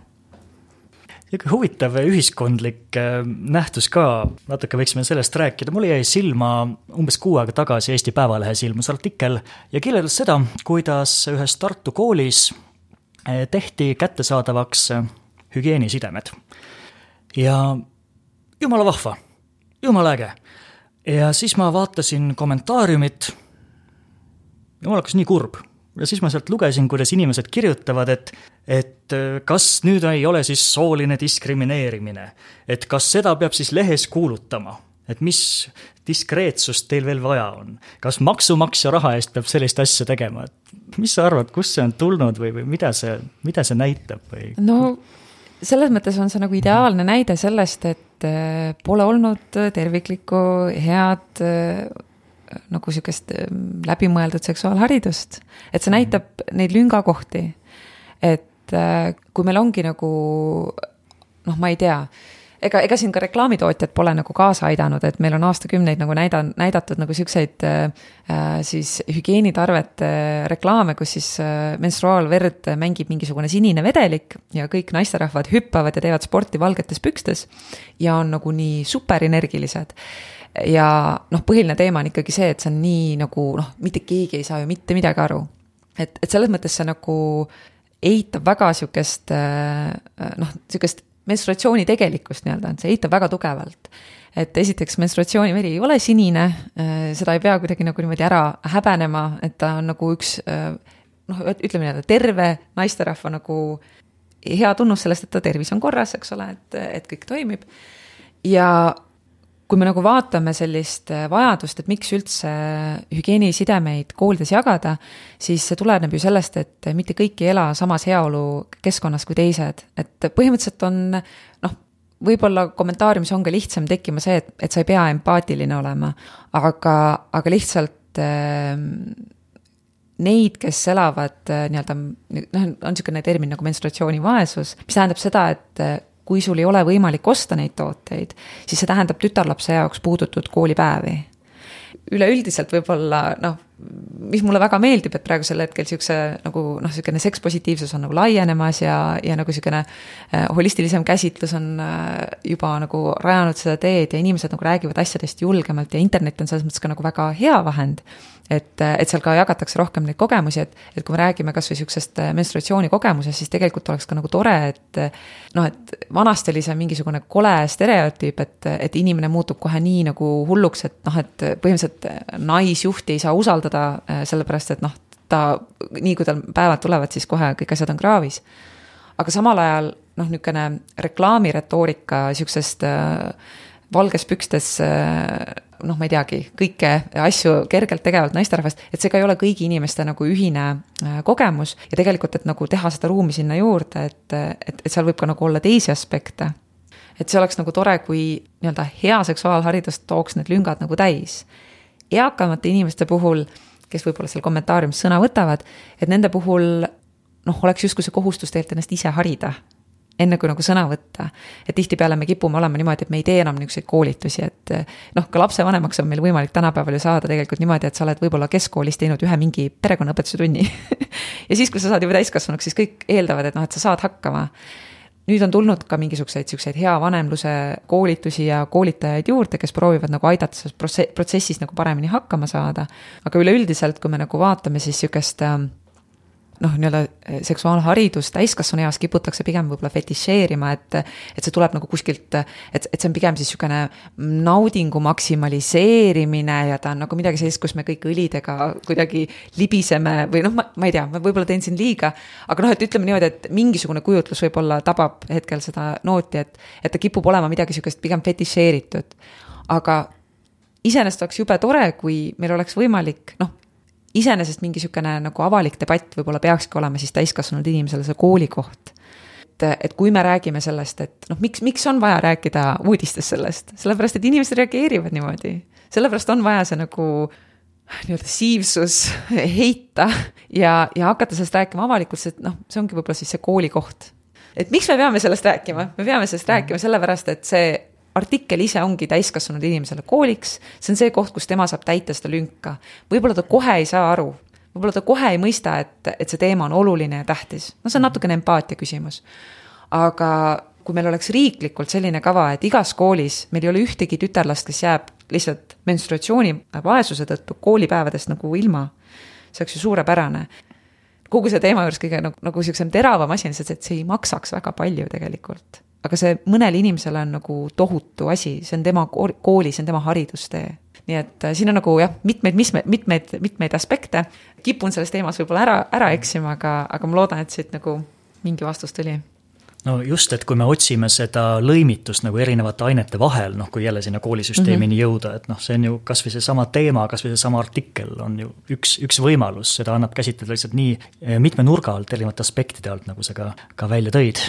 Niisugune huvitav ühiskondlik äh, nähtus ka, natuke võiksime sellest rääkida, mulle jäi silma umbes kuu aega tagasi Eesti Päevalehes ilmus artikkel ja kirjeldas seda, kuidas ühes Tartu koolis äh, tehti kättesaadavaks äh, hügieenisidemed. ja jumala vahva, jumala äge. ja siis ma vaatasin kommentaariumit, jumalakas, nii kurb ja siis ma sealt lugesin, kuidas inimesed kirjutavad, et, et äh, kas nüüd ei ole siis sooline diskrimineerimine. et kas seda peab siis lehes kuulutama, et mis diskreetsust teil veel vaja on. kas maksumaksja raha eest peab sellist asja tegema, et mis sa arvad, kust see on tulnud või, või mida see, mida see näitab või? no selles mõttes on see nagu ideaalne näide sellest, et äh, pole olnud terviklikku head äh, nagu sihukest läbimõeldud seksuaalharidust. et see näitab neid lüngakohti. et äh, kui meil ongi nagu noh, ma ei tea, ega, ega siin ka reklaamitootjad pole nagu kaasa aidanud, et meil on aastakümneid nagu näida-, näidatud nagu siukseid äh, siis hügieenitarvete reklaame, kus siis äh, menstruaalverd mängib mingisugune sinine vedelik ja kõik naisterahvad hüppavad ja teevad sporti valgetes pükstes ja on nagu nii superenergilised ja noh, põhiline teema on ikkagi see, et see on nii nagu noh, mitte keegi ei saa ju mitte midagi aru. et, et selles mõttes see nagu eitab väga sihukest äh, noh, sihukest menstruatsiooni tegelikkust nii-öelda, et see eitab väga tugevalt. et esiteks menstruatsiooniveri ei ole sinine, äh, seda ei pea kuidagi nagu niimoodi ära häbenema, et ta on nagu üks äh, noh, ütleme nii-öelda terve naisterahva nagu hea tunnus sellest, et ta tervis on korras, eks ole, et, et kõik toimib. ja kui me nagu vaatame sellist äh, vajadust, et miks üldse hügieenisidemeid koolides jagada, siis see tuleneb ju sellest, et mitte kõik ei ela samas heaolu keskkonnas kui teised, et põhimõtteliselt on noh, võib-olla kommentaariumis on ka lihtsam tekkima see, et, et sa ei pea empaatiline olema, aga, aga lihtsalt äh, neid, kes elavad äh, nii-öelda noh, on niisugune termin nagu menstruatsioonivaesus, mis tähendab seda, et äh, kui sul ei ole võimalik osta neid tooteid, siis see tähendab tütarlapse jaoks puudutud koolipäevi. Üleüldiselt võib-olla noh, mis mulle väga meeldib, et praegusel hetkel sihukese nagu noh, niisugune sekspositiivsus on nagu laienemas ja, ja nagu niisugune äh, holistilisem käsitlus on äh, juba nagu rajanud seda teed ja inimesed nagu räägivad asjadest julgemalt ja internet on selles mõttes ka nagu väga hea vahend et, et seal ka jagatakse rohkem neid kogemusi, et, et kui me räägime kasvõi sihukesest äh, menstruatsiooni kogemusest, siis tegelikult oleks ka nagu tore, et noh, et vanasti oli see mingisugune kole stereotüüp, et, et inimene muutub kohe nii nagu hulluks, et noh, et põhimõtteliselt naisjuhti ei saa usaldada, äh, sellepärast et noh, ta, nii kui tal päevad tulevad, siis kohe kõik asjad on kraavis. aga samal ajal noh, niisugune reklaamiretoorika sihukesest äh, valges pükstes äh, noh, ma ei teagi, kõike asju kergelt tegevalt naisterahvast, et see ka ei ole kõigi inimeste nagu ühine äh, kogemus ja tegelikult, et nagu teha seda ruumi sinna juurde, et, et, et seal võib ka nagu olla teisi aspekte. et see oleks nagu tore, kui nii-öelda hea seksuaalharidus tooks need lüngad nagu täis. Eakamate inimeste puhul, kes võib-olla seal kommentaariumis sõna võtavad, et nende puhul noh, oleks justkui see kohustus tegelikult ennast ise harida enne kui nagu sõna võtta. et tihtipeale me kipume olema niimoodi, et me ei tee enam niisuguseid koolitusi, et noh, ka lapsevanemaks on meil võimalik tänapäeval ju saada tegelikult niimoodi, et sa oled võib-olla keskkoolis teinud ühe mingi perekonnaõpetuse tunni ja siis, kui sa saad juba täiskasvanuks, siis kõik eeldavad, et noh, et sa saad hakkama nüüd on tulnud ka mingisuguseid siukseid hea vanemluse koolitusi ja koolitajaid juurde, kes proovivad nagu aidata selles protsessis nagu paremini hakkama saada. aga üleüldiselt, kui me nagu vaatame siis sihukest äh, noh, nii-öelda eh, seksuaalharidus täiskasvanu eas kiputakse pigem võib-olla fetišeerima, et et see tuleb nagu kuskilt, et, et see on pigem siis niisugune naudingu maksimaliseerimine ja ta on nagu midagi sellist, kus me kõik õlidega kuidagi libiseme või noh, ma, ma ei tea, ma võib-olla teen siin liiga, aga noh, et ütleme niimoodi, et mingisugune kujutlus võib-olla tabab hetkel seda nooti, et et ta kipub olema midagi niisugust pigem fetišeeritud. aga iseenesest oleks jube tore, kui meil oleks võimalik, noh, iseenesest mingi niisugune nagu avalik debatt võib-olla peakski olema siis täiskasvanud inimesele see koolikoht. et, et kui me räägime sellest, et noh, miks, miks on vaja rääkida uudistes sellest, sellepärast et inimesed reageerivad niimoodi. sellepärast on vaja see nagu nii-öelda siivsus heita ja, ja hakata sellest rääkima avalikult, sest noh, see ongi võib-olla siis see koolikoht. et miks me peame sellest rääkima, me peame sellest rääkima sellepärast, et see artikkel ise ongi täiskasvanud inimesele kooliks, see on see koht, kus tema saab täita seda lünka. võib-olla ta kohe ei saa aru, võib-olla ta kohe ei mõista, et, et see teema on oluline ja tähtis, no see on natukene empaatia küsimus. aga kui meil oleks riiklikult selline kava, et igas koolis meil ei ole ühtegi tütarlast, kes jääb lihtsalt menstruatsiooni vaesuse tõttu koolipäevadest nagu ilma, see oleks ju suurepärane. Kogu see teema juures kõige nagu, nagu sihukesem teravam asi on lihtsalt, et see ei maksaks väga palju tegelikult aga see mõnele inimesele on nagu tohutu asi, see on tema kooli, see on tema haridustee. nii et äh, siin on nagu jah, mitmeid, mis, mitmeid, mitmeid aspekte. kipun selles teemas võib-olla ära, ära eksima, aga, aga ma loodan, et siit nagu mingi vastus tuli no just, et kui me otsime seda lõimitust nagu erinevate ainete vahel, noh, kui jälle sinna koolisüsteemini mm -hmm. jõuda, et noh, see on ju kasvõi seesama teema, kasvõi seesama artikkel on ju üks, üks võimalus, seda annab käsitleda lihtsalt nii eh, mitme nurga alt, erinevate aspektide alt, nagu sa ka, ka välja tõid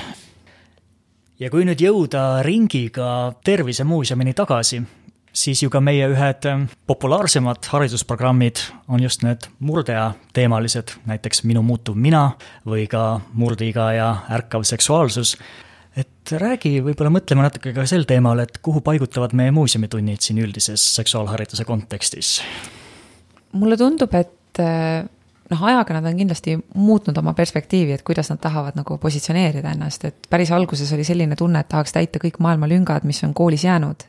ja kui nüüd jõuda ringiga Tervisemuuseumini tagasi, siis ju ka meie ühed ähm, populaarsemad haridusprogrammid on just need murdeea teemalised, näiteks Minu muutuv mina või ka Murdeiga ja ärkav seksuaalsus. et räägi, võib-olla mõtleme natuke ka sel teemal, et kuhu paigutavad meie muuseumitunnid siin üldises seksuaalhariduse kontekstis? mulle tundub, et äh, noh, ajaga nad on kindlasti muutnud oma perspektiivi, et kuidas nad tahavad nagu positsioneerida ennast, et päris alguses oli selline tunne, et tahaks täita kõik maailma lüngad, mis on koolis jäänud.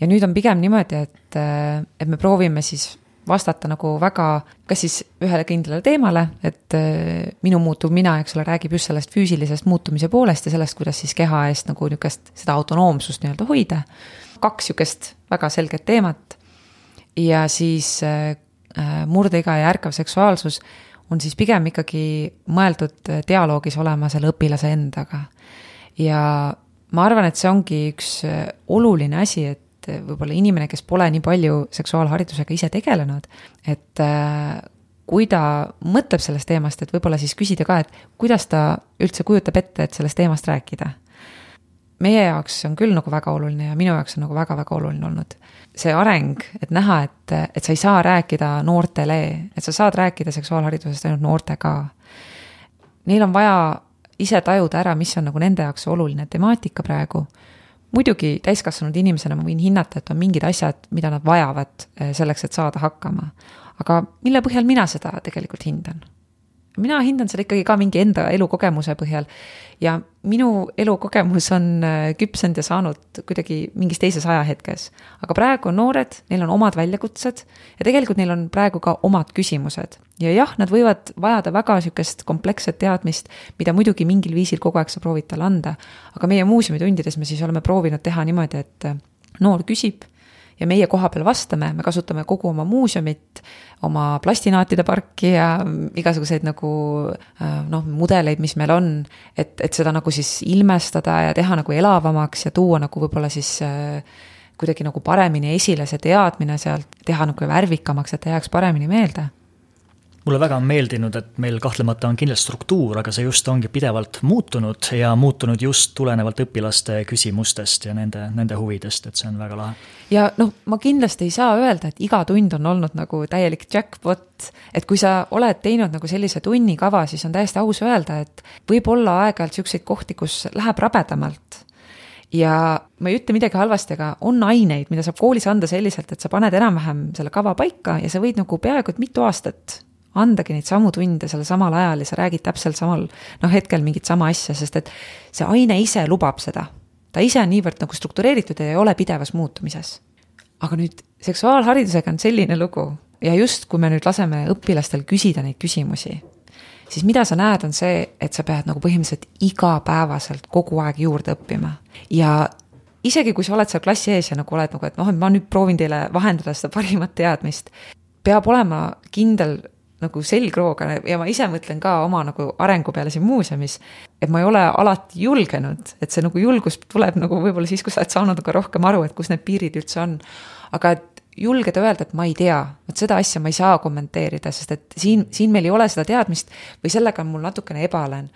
ja nüüd on pigem niimoodi, et, äh, et me proovime siis vastata nagu väga, kas siis ühele kindlale teemale, et äh, minu muutuv mina, eks ole, räägib just sellest füüsilisest muutumise poolest ja sellest, kuidas siis keha eest nagu niisugust seda autonoomsust nii-öelda hoida. kaks niisugust väga selget teemat. ja siis äh, murdeiga ja ärkav seksuaalsus on siis pigem ikkagi mõeldud dialoogis olema selle õpilase endaga. ja ma arvan, et see ongi üks oluline asi, et võib-olla inimene, kes pole nii palju seksuaalharidusega ise tegelenud, et äh, kui ta mõtleb sellest teemast, et võib-olla siis küsida ka, et kuidas ta üldse kujutab ette, et sellest teemast rääkida. Meie jaoks on küll nagu väga oluline ja minu jaoks on nagu väga-väga oluline olnud see areng, et näha, et, et sa ei saa rääkida noortele, et sa saad rääkida seksuaalharidusest ainult noortega. Neil on vaja ise tajuda ära, mis on nagu nende jaoks oluline temaatika praegu muidugi täiskasvanud inimesena ma võin hinnata, et on mingid asjad, mida nad vajavad eh, selleks, et saada hakkama. aga mille põhjal mina seda tegelikult hindan? Mina hindan seda ikkagi ka mingi enda elukogemuse põhjal. ja minu elukogemus on äh, küpsenud ja saanud kuidagi mingis teises ajahetkes. aga praegu on noored, neil on omad väljakutsed ja tegelikult neil on praegu ka omad küsimused. ja jah, nad võivad vajada väga sihukest kompleksset teadmist, mida muidugi mingil viisil kogu aeg sa proovid talle anda. aga meie muuseumitundides me siis oleme proovinud teha niimoodi, et äh, noor küsib ja meie koha peal vastame, me kasutame kogu oma muuseumit, oma plastinaatide parki ja igasuguseid nagu äh, noh, mudeleid, mis meil on, et, et seda nagu siis ilmestada ja teha nagu elavamaks ja tuua nagu võib-olla siis äh, kuidagi nagu paremini esile see teadmine sealt, teha nagu värvikamaks, et ta jääks paremini meelde mulle väga on meeldinud, et meil kahtlemata on kindel struktuur, aga see just ongi pidevalt muutunud ja muutunud just tulenevalt õpilaste küsimustest ja nende, nende huvidest, et see on väga lahe. ja noh, ma kindlasti ei saa öelda, et iga tund on olnud nagu täielik jackpot, et kui sa oled teinud nagu sellise tunnikava, siis on täiesti aus öelda, et võib olla aeg-ajalt niisuguseid kohti, kus läheb rabedamalt ja ma ei ütle midagi halvasti, aga on aineid, mida saab koolis anda selliselt, et sa paned enam-vähem selle kava paika ja sa võid nagu peaaegu et mitu aastat andagi neid samu tunde sellel samal ajal ja sa räägid täpselt samal noh, hetkel mingit sama asja, sest et see aine ise lubab seda. ta ise on niivõrd nagu struktureeritud ja ei ole pidevas muutumises. aga nüüd seksuaalharidusega on selline lugu ja just, kui me nüüd laseme õpilastel küsida neid küsimusi, siis mida sa näed, on see, et sa pead nagu põhimõtteliselt igapäevaselt kogu aeg juurde õppima ja isegi kui sa oled seal klassi ees ja nagu oled nagu, et noh, et ma nüüd proovin teile vahendada seda parimat teadmist, peab olema kindel nagu selgrooga ja ma ise mõtlen ka oma nagu arengu peale siin muuseumis, et ma ei ole alati julgenud, et see nagu julgus tuleb nagu võib-olla siis, kui sa oled saanud nagu rohkem aru, et kus need piirid üldse on. aga et julgeda öelda, et ma ei tea, vot seda asja ma ei saa kommenteerida, sest et siin, siin meil ei ole seda teadmist või sellega on mul natukene ebaolen.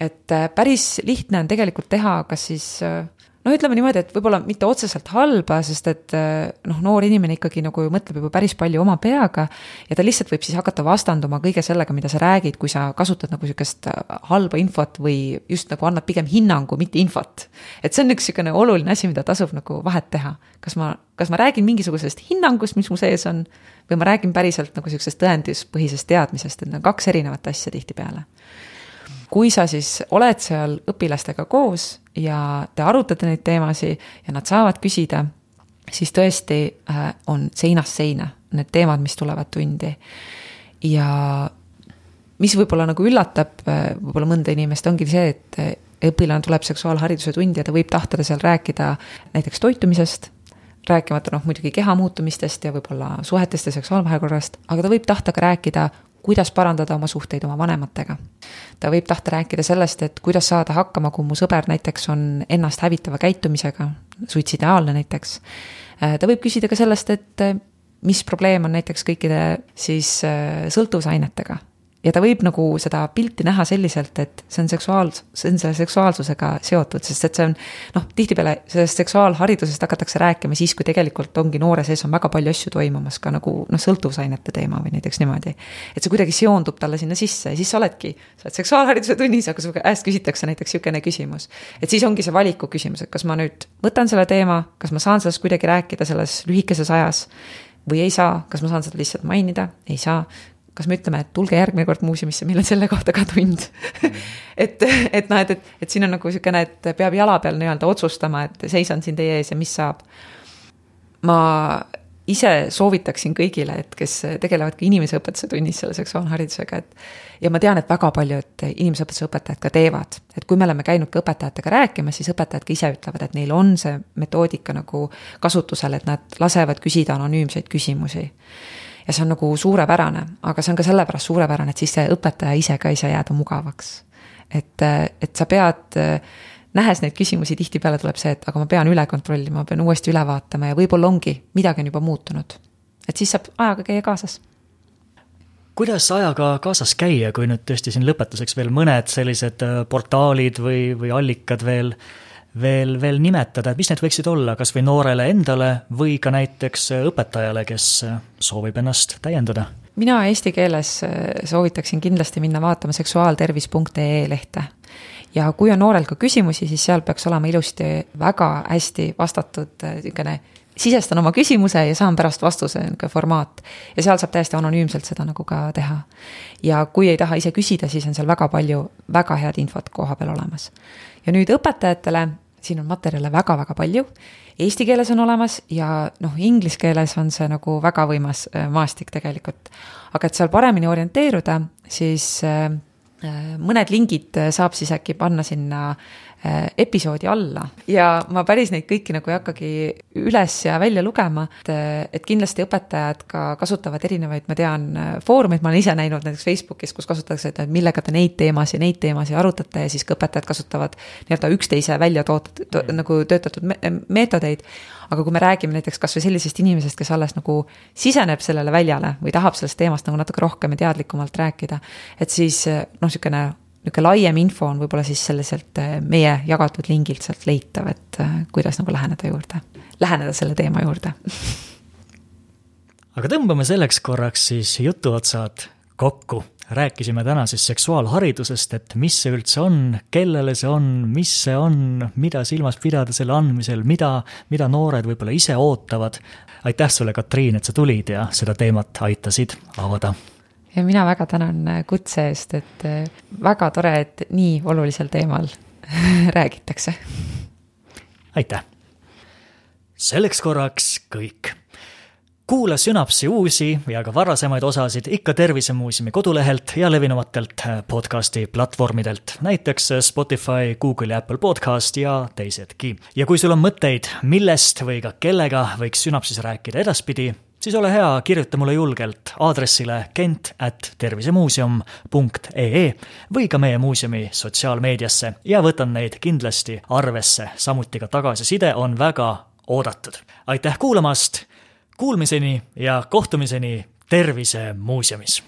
et äh, päris lihtne on tegelikult teha, kas siis äh, no ütleme niimoodi, et võib-olla mitte otseselt halba, sest et eh, noh, noor inimene ikkagi nagu mõtleb juba päris palju oma peaga ja ta lihtsalt võib siis hakata vastanduma kõige sellega, mida sa räägid, kui sa kasutad nagu sihukest eh, halba infot või just nagu annad pigem hinnangu, mitte infot. et see on üks sihukene oluline asi, mida tasub nagu vahet teha. kas ma, kas ma räägin mingisugusest hinnangust, mis mu sees on, või ma räägin päriselt nagu sihukesest tõenduspõhisest teadmisest, et need on kaks erinevat asja tihtipeale kui sa siis oled seal õpilastega koos ja te arutate neid teemasid ja nad saavad küsida, siis tõesti äh, on seinast seina need teemad, mis tulevad tundi. ja mis võib-olla nagu üllatab äh, võib-olla mõnda inimest, ongi see, et äh, õpilane tuleb seksuaalhariduse tundi ja ta võib tahta seal rääkida näiteks toitumisest, rääkimata noh, muidugi keha muutumistest ja võib-olla suhetest ja seksuaalvahekorrast, aga ta võib tahta ka rääkida kuidas parandada oma suhteid oma vanematega. ta võib tahta rääkida sellest, et kuidas saada hakkama, kui mu sõber näiteks on ennast hävitava käitumisega, suitsidiaalne näiteks. Ta võib küsida ka sellest, et mis probleem on näiteks kõikide siis sõltuvusainetega. Ja ta võib nagu seda pilti näha selliselt, et see on seksuaal, see on selle seksuaalsusega seotud, sest et see on noh, tihtipeale sellest seksuaalharidusest hakatakse rääkima siis, kui tegelikult ongi noore sees on väga palju asju toimumas, ka nagu noh, sõltuvusainete teema või näiteks niimoodi. et see kuidagi seondub talle sinna sisse ja siis sa oledki, sa oled seksuaalhariduse tunnis, aga su käest küsitakse näiteks niisugune küsimus. et siis ongi see valiku küsimus, et kas ma nüüd võtan selle teema, kas ma saan sellest kuidagi rääkida selles lühikeses ajas või ei saa, kas ma saan seda lihtsalt mainida, ei saa kas me ütleme, et tulge järgmine kord muuseumisse, meil on selle kohta ka tund et, et noh, et, et, et siin on nagu niisugune, et peab jala peal nii-öelda otsustama, et seisan siin teie ees ja mis saab. ma ise soovitaksin kõigile, et kes tegelevad ka inimeseõpetuse tunnis selle seksuaalharidusega, et. ja ma tean, et väga paljud inimeseõpetuse õpetajad ka teevad, et kui me oleme käinud ka õpetajatega rääkimas, siis õpetajad ka ise ütlevad, et neil on see metoodika nagu kasutusel, et nad lasevad küsida anonüümseid küsimusi ja see on nagu suurepärane, aga see on ka sellepärast suurepärane, et siis see õpetaja ise ka ei saa jääda mugavaks. et, et sa pead, nähes neid küsimusi, tihtipeale tuleb see, et aga ma pean üle kontrollima, ma pean uuesti üle vaatama ja võib-olla ongi, midagi on juba muutunud. et siis saab ajaga käia kaasas kuidas ajaga kaasas käia, kui nüüd tõesti siin lõpetuseks veel mõned sellised äh, portaalid või, või allikad veel äh, veel, veel nimetada, et mis need võiksid olla, kas või noorele endale või ka näiteks õpetajale, kes soovib ennast täiendada? mina eesti keeles äh, soovitaksin kindlasti minna vaatama seksuaaltervis.ee lehte. ja kui on noorel ka küsimusi, siis seal peaks olema ilusti väga hästi vastatud äh, niisugune sisestan oma küsimuse ja saan pärast vastuse, niisugune formaat. ja seal saab täiesti anonüümselt seda nagu ka teha. ja kui ei taha ise küsida, siis on seal väga palju väga head infot koha peal olemas ja nüüd õpetajatele, siin on materjale väga-väga palju, eesti keeles on olemas ja noh, inglise keeles on see nagu väga võimas äh, maastik tegelikult. aga et seal paremini orienteeruda, siis äh, äh, mõned lingid saab siis äkki panna sinna episoodi alla. Ja ma päris neid kõiki nagu ei hakkagi üles ja välja lugema, et, et kindlasti õpetajad ka kasutavad erinevaid, ma tean, foorumeid, ma olen ise näinud näiteks Facebookis, kus kasutatakse, et millega te neid teemasid, neid teemasid arutate ja siis ka õpetajad kasutavad nii-öelda üksteise välja toot-, to, nagu töötatud me meetodeid. Aga kui me räägime näiteks kasvõi sellisest inimesest, kes alles nagu siseneb sellele väljale või tahab sellest teemast nagu natuke rohkem ja teadlikumalt rääkida, et siis noh, niisugune niisugune laiem info on võib-olla siis selliselt äh, meie jagatud lingilt sealt leitav, et äh, kuidas nagu läheneda juurde, läheneda selle teema juurde aga tõmbame selleks korraks siis jutuotsad kokku. rääkisime täna siis seksuaalharidusest, et mis see üldse on, kellele see on, mis see on, mida silmas pidada selle andmisel, mida, mida noored võib-olla ise ootavad. aitäh sulle, Katriin, et sa tulid ja seda teemat aitasid avada ja mina väga tänan äh, kutse eest, et äh, väga tore, et nii olulisel teemal räägitakse. aitäh! selleks korraks kõik. kuula Synapsi uusi ja ka varasemaid osasid ikka Tervisemuuseumi kodulehelt ja levinumatelt äh, podcasti platvormidelt, näiteks Spotify, Google ja Apple Podcast ja teisedki. ja kui sul on mõtteid, millest või ka kellega võiks Synapsis rääkida edaspidi, siis ole hea, kirjuta mulle julgelt aadressile kent at tervisemuuseum.ee või ka meie muuseumi sotsiaalmeediasse ja võtan neid kindlasti arvesse, samuti ka tagasiside on väga oodatud. aitäh kuulamast, kuulmiseni ja kohtumiseni Tervisemuuseumis!